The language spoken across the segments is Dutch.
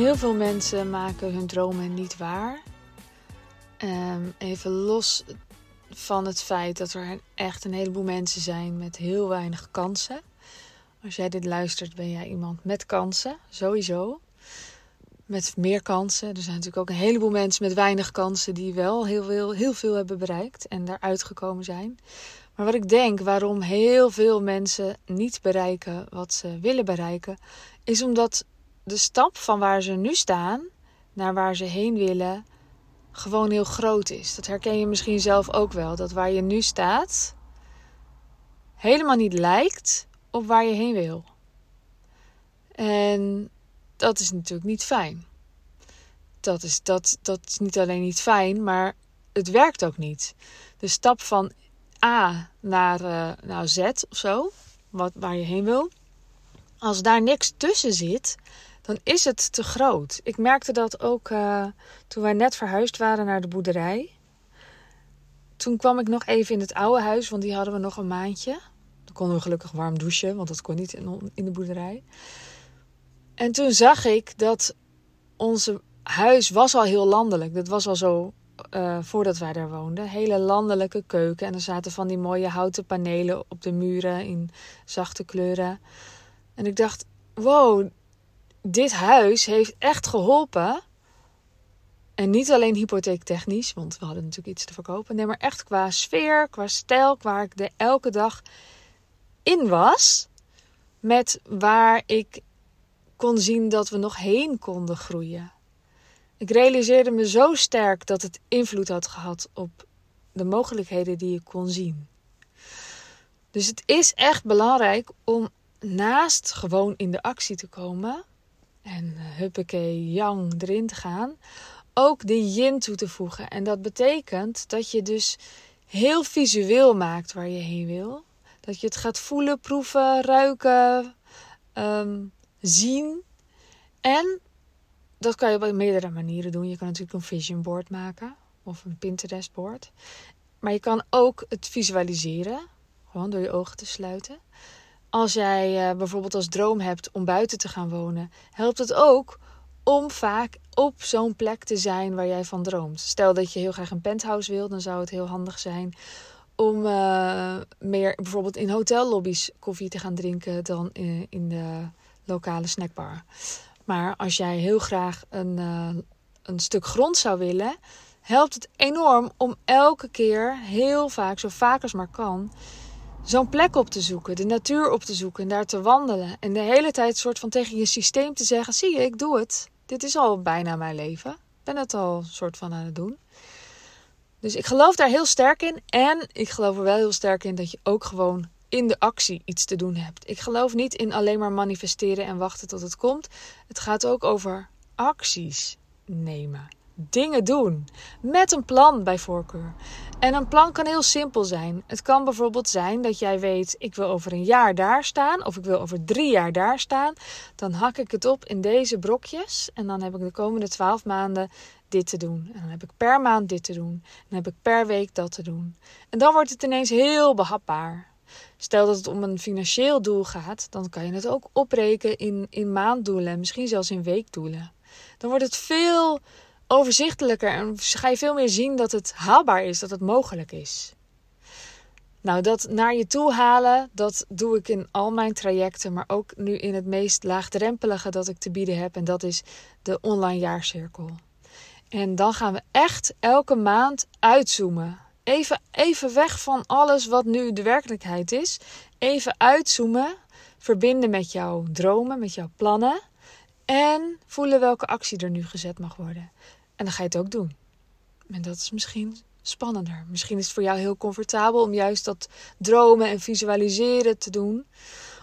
Heel veel mensen maken hun dromen niet waar. Ehm, even los van het feit dat er echt een heleboel mensen zijn met heel weinig kansen. Als jij dit luistert, ben jij iemand met kansen, sowieso. Met meer kansen. Er zijn natuurlijk ook een heleboel mensen met weinig kansen die wel heel veel, heel veel hebben bereikt en daaruit gekomen zijn. Maar wat ik denk waarom heel veel mensen niet bereiken wat ze willen bereiken, is omdat de stap van waar ze nu staan naar waar ze heen willen gewoon heel groot is. Dat herken je misschien zelf ook wel. Dat waar je nu staat helemaal niet lijkt op waar je heen wil. En dat is natuurlijk niet fijn. Dat is, dat, dat is niet alleen niet fijn, maar het werkt ook niet. De stap van A naar uh, Z of zo, wat, waar je heen wil. Als daar niks tussen zit, dan is het te groot. Ik merkte dat ook uh, toen wij net verhuisd waren naar de boerderij. Toen kwam ik nog even in het oude huis, want die hadden we nog een maandje. Dan konden we gelukkig warm douchen, want dat kon niet in, in de boerderij. En toen zag ik dat onze huis was al heel landelijk. Dat was al zo uh, voordat wij daar woonden. Hele landelijke keuken. En er zaten van die mooie houten panelen op de muren in zachte kleuren. En ik dacht, wow, dit huis heeft echt geholpen. En niet alleen hypotheektechnisch, want we hadden natuurlijk iets te verkopen. Nee, maar echt qua sfeer, qua stijl, waar ik de elke dag in was. Met waar ik kon zien dat we nog heen konden groeien. Ik realiseerde me zo sterk dat het invloed had gehad op de mogelijkheden die ik kon zien. Dus het is echt belangrijk om naast gewoon in de actie te komen en uh, huppakee, yang erin te gaan, ook de yin toe te voegen. En dat betekent dat je dus heel visueel maakt waar je heen wil. Dat je het gaat voelen, proeven, ruiken, um, zien. En dat kan je op meerdere manieren doen. Je kan natuurlijk een vision board maken of een Pinterest board. Maar je kan ook het visualiseren, gewoon door je ogen te sluiten. Als jij uh, bijvoorbeeld als droom hebt om buiten te gaan wonen, helpt het ook om vaak op zo'n plek te zijn waar jij van droomt. Stel dat je heel graag een penthouse wil, dan zou het heel handig zijn om uh, meer bijvoorbeeld in hotellobby's koffie te gaan drinken dan in, in de lokale snackbar. Maar als jij heel graag een, een stuk grond zou willen, helpt het enorm om elke keer, heel vaak, zo vaak als maar kan, zo'n plek op te zoeken, de natuur op te zoeken en daar te wandelen. En de hele tijd soort van tegen je systeem te zeggen: zie je, ik doe het. Dit is al bijna mijn leven. Ik ben het al soort van aan het doen. Dus ik geloof daar heel sterk in. En ik geloof er wel heel sterk in dat je ook gewoon in de actie iets te doen hebt. Ik geloof niet in alleen maar manifesteren en wachten tot het komt. Het gaat ook over acties nemen. Dingen doen. Met een plan bij voorkeur. En een plan kan heel simpel zijn. Het kan bijvoorbeeld zijn dat jij weet: ik wil over een jaar daar staan, of ik wil over drie jaar daar staan. Dan hak ik het op in deze brokjes. En dan heb ik de komende twaalf maanden dit te doen. En dan heb ik per maand dit te doen. En dan heb ik per week dat te doen. En dan wordt het ineens heel behapbaar. Stel dat het om een financieel doel gaat, dan kan je het ook opbreken in, in maanddoelen, misschien zelfs in weekdoelen. Dan wordt het veel overzichtelijker en ga je veel meer zien dat het haalbaar is, dat het mogelijk is. Nou, dat naar je toe halen, dat doe ik in al mijn trajecten, maar ook nu in het meest laagdrempelige dat ik te bieden heb. En dat is de online jaarcirkel. En dan gaan we echt elke maand uitzoomen. Even, even weg van alles wat nu de werkelijkheid is. Even uitzoomen, verbinden met jouw dromen, met jouw plannen. En voelen welke actie er nu gezet mag worden. En dan ga je het ook doen. En dat is misschien spannender. Misschien is het voor jou heel comfortabel om juist dat dromen en visualiseren te doen.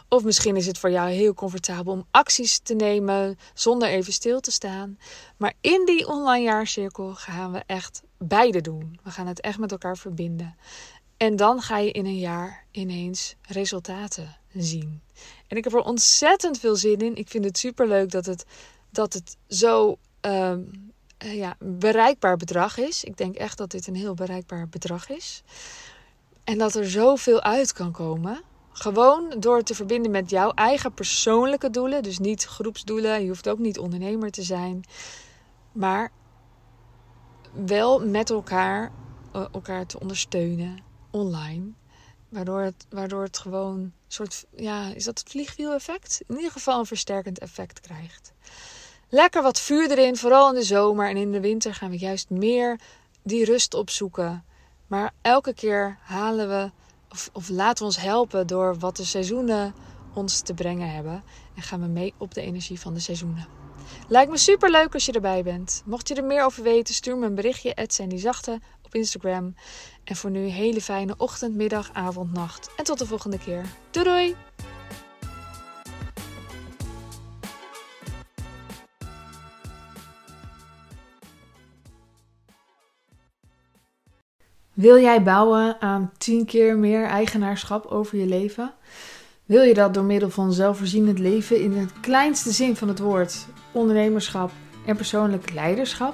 Of misschien is het voor jou heel comfortabel om acties te nemen zonder even stil te staan. Maar in die online jaarcirkel gaan we echt beide doen. We gaan het echt met elkaar verbinden. En dan ga je in een jaar ineens resultaten zien. En ik heb er ontzettend veel zin in. Ik vind het super leuk dat het, dat het zo um, ja, bereikbaar bedrag is. Ik denk echt dat dit een heel bereikbaar bedrag is. En dat er zoveel uit kan komen. Gewoon door te verbinden met jouw eigen persoonlijke doelen. Dus niet groepsdoelen. Je hoeft ook niet ondernemer te zijn. Maar wel met elkaar, eh, elkaar te ondersteunen online. Waardoor het, waardoor het gewoon een soort, ja, is dat het vliegwiel-effect? In ieder geval een versterkend effect krijgt. Lekker wat vuur erin, vooral in de zomer. En in de winter gaan we juist meer die rust opzoeken. Maar elke keer halen we, of, of laten we ons helpen door wat de seizoenen ons te brengen hebben. En gaan we mee op de energie van de seizoenen. Lijkt me super leuk als je erbij bent. Mocht je er meer over weten, stuur me een berichtje, die Zachte, op Instagram. En voor nu hele fijne ochtend, middag, avond, nacht. En tot de volgende keer. Doei doei! Wil jij bouwen aan 10 keer meer eigenaarschap over je leven? Wil je dat door middel van zelfvoorzienend leven in de kleinste zin van het woord, ondernemerschap en persoonlijk leiderschap?